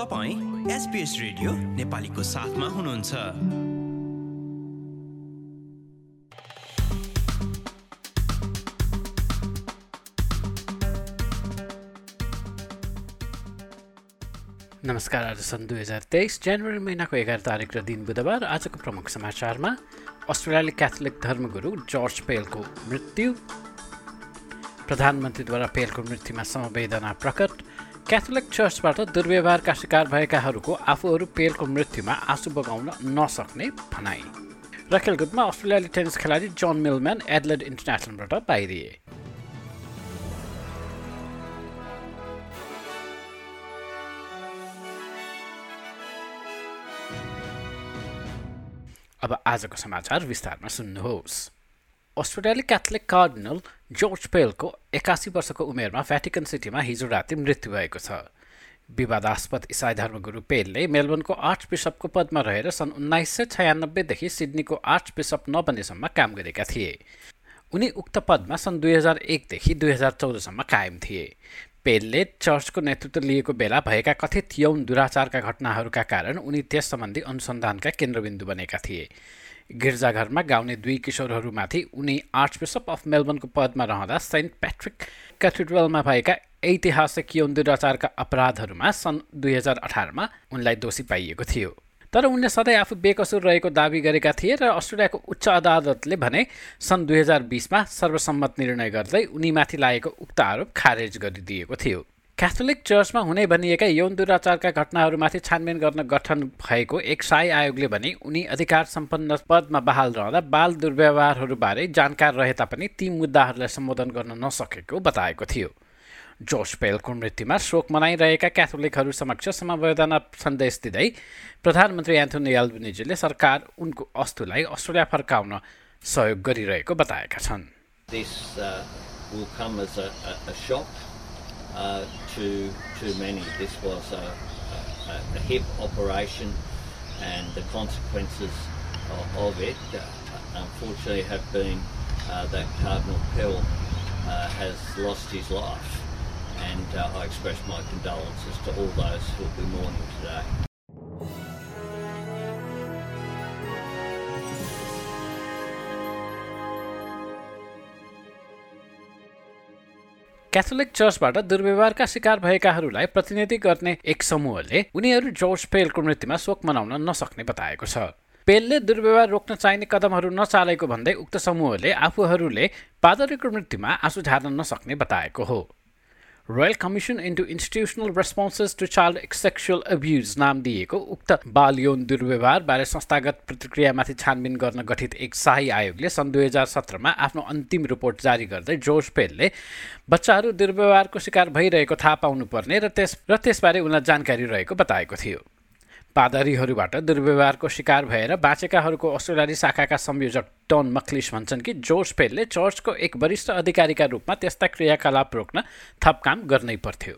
तपाईँ SBS radio नेपालीको साथमा हुनुहुन्छ। नमस्कार आज सन् दुई हजार तेइस जनवरी महिनाको एघार तारिक र दिन बुधबार आजको प्रमुख समाचारमा अस्ट्रेलियाली क्याथोलिक धर्मगुरु जर्ज पेलको मृत्यु। प्रधानमन्त्रीद्वारा पेलको मृत्युमा समवेदना प्रकट। क्याथोलिक चर्चबाट दुर्व्यवहारका शिकार भएकाहरूको आफूहरू पेलको मृत्युमा आँसु बगाउन नसक्ने भनाई। र खेलकुदमा अस्ट्रेलियाली टेनिस खेलाडी जन मिलम्यान एडलेड इन्टरनेसनलबाट बाहिरिए। अब आजको समाचार विस्तारमा सुन्नुहोस्। अस्ट्रेलियाली क्याथोलिक कार्डिनल जर्ज पेलको एकासी वर्षको उमेरमा भ्याटिकन सिटीमा हिजो राति मृत्यु भएको छ। विवादास्पद इसाई धर्मगुरु पेलले मेलबर्नको आर्च बिसपको पदमा रहेर सन् उन्नाइस सय छयानब्बेदेखि सिडनीको आर्च बिसप नबनेसम्म काम गरेका थिए। उनी उक्त पदमा सन् दुई हजार एकदेखि दुई हजार चौधसम्म कायम थिए। पेलले चर्चको नेतृत्व लिएको बेला भएका कथित यौन दुराचारका घटनाहरूका कारण उनी त्यस सम्बन्धी अनुसन्धानका केन्द्रबिन्दु बनेका थिए। गिर्जाघरमा गाउने दुई किशोरहरूमाथि उनी आर्चबिसप अफ मेलबर्नको पदमा रहँदा सेन्ट प्याट्रिक क्याथेड्रलमा भएका ऐतिहासिक यौन दुराचारका अपराधहरूमा सन् दुई हजार अठारमा उनलाई दोषी पाइएको थियो। तर उनले सधैँ आफू बेकसुर रहेको दावी गरेका थिए र अस्ट्रेलियाको उच्च अदालतले भने सन् दुई हजार बिसमा सर्वसम्मत निर्णय गर्दै उनीमाथि लागेको उक्त आरोप खारेज गरिदिएको थियो। क्याथोलिक चर्चमा हुने भनिएका यौन दुराचारका घटनाहरूमाथि छानबिन गर्न गठन भएको एक साई आयोगले भने उनी अधिकार सम्पन्न पदमा बहाल रहँदा बाल दुर्व्यवहारहरूबारे जानकार रहे तापनि ती मुद्दाहरूलाई सम्बोधन गर्न नसकेको बताएको थियो। जोस पेलको मृत्युमा शोक मनाइरहेका क्याथोलिकहरू समक्ष समवेदना सन्देश दिँदै प्रधानमन्त्री एन्थोनी एल्बनिजीले सरकार उनको अस्तुलाई अस्ट्रेलिया फर्काउन सहयोग गरिरहेको बताएका छन्। This uh, will come as a, a, a shock uh, to, to many. This was a, a, a hip operation and the consequences of, of it uh, unfortunately have been uh, that Cardinal Pell uh, has lost his life and uh, I express my condolences to all those who will be mourning today. Catholic चर्चबाट दुर्व्यवहारका शिकार भएकाहरूलाई प्रतिनिधि गर्ने एक समूहले उनीहरू George पेलको मृत्युमा शोक मनाउन नसक्ने बताएको छ। पेलले दुर्व्यवहार रोक्न चाहिने कदमहरू नचालेको भन्दै उक्त समूहले आफूहरूले पादरीको मृत्युमा आँसु झार्न नसक्ने बताएको हो। Royal commission into institutional responses to child sexual abuse नाम दिएको उक्त बाल यौन दुर्व्यवहारबारे संस्थागत प्रतिक्रियामाथि छानबिन गर्न गठित एक शाही आयोगले सन् दुई हजार सत्रमा आफ्नो अन्तिम रिपोर्ट जारी गर्दै जोर्ज पेलले बच्चाहरू दुर्व्यवहारको शिकार भइरहेको थाहा पाउनुपर्ने र त्यस र त्यसबारे उनलाई जानकारी रहेको बताएको थियो। पादरीहरूबाट दुर्व्यवहारको शिकार भएर बाँचेकाहरूको अस्ट्रेलियाली शाखाका संयोजक टन मक्लिस भन्छन् कि जोर्ज पेलले चर्चको एक वरिष्ठ अधिकारीका रूपमा त्यस्ता क्रियाकलाप रोक्न थप काम गर्नै पर्थ्यो।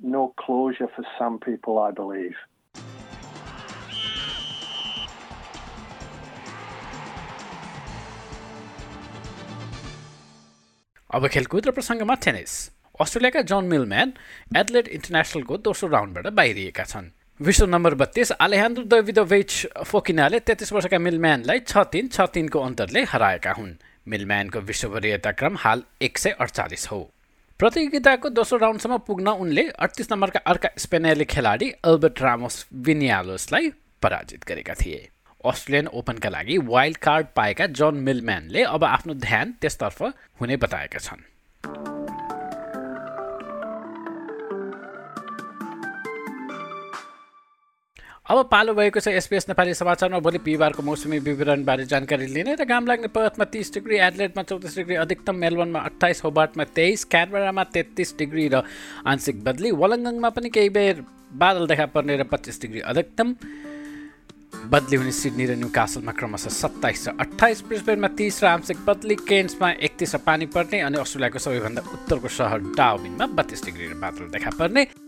No closure for some people, I believe. अब खेलकुद र प्रसङ्गमा टेनिस। अस्ट्रेलियाका जन मिलम्यान एथलेट इन्टरनेसनलको दोस्रो राउन्डबाट बाहिरिएका छन्। विश्व नम्बर बत्तीस आलेहान्द्रो दविदोभिच फोकिनाले तेत्तिस वर्षका मिलम्यानलाई छ तिन छ तिनको अन्तरले हराएका हुन्। मिलम्यानको विश्व वरियता क्रम हाल एक सय अडचालिस हो। प्रतियोगिताको दोस्रो राउन्डसम्म पुग्न उनले अडतिस नम्बरका अर्का स्पेनियली खेलाडी अल्बर्ट रामोस विनियालोसलाई पराजित गरेका थिए। अस्ट्रेलियन ओपनका लागि वाइल्ड कार्ड पाएका जन मिलम्यानले अब आफ्नो ध्यान त्यसतर्फ हुने बताएका छन्। अब पालो भएको छ एसपिएस नेपाली समाचारमा। भोलि बिहिबारको मौसमी विवरणबारे जानकारी लिने र घाम लाग्ने पर्थमा तिस डिग्री एडलेटमा चौतिस डिग्री अधिकतम मेलबर्नमा अठाइस होबार्टमा तेइस क्यानबरामा तेत्तिस डिग्री र आंशिक बदली। वलङ्गङमा पनि केही बेर बादल देखा पर्ने र पच्चिस डिग्री अधिकतम बदली हुने सिडनी र न्यू कासलमा क्रमशः सत्ताइस र अठाइस ब्रिस्बेनमा तिस र आंशिक बदली। केन्समा एकतिस र पानी पर्ने अनि अस्ट्रेलियाको सबैभन्दा उत्तरको सहर डाउबिनमा बत्तिस डिग्री र बादल देखा पर्ने।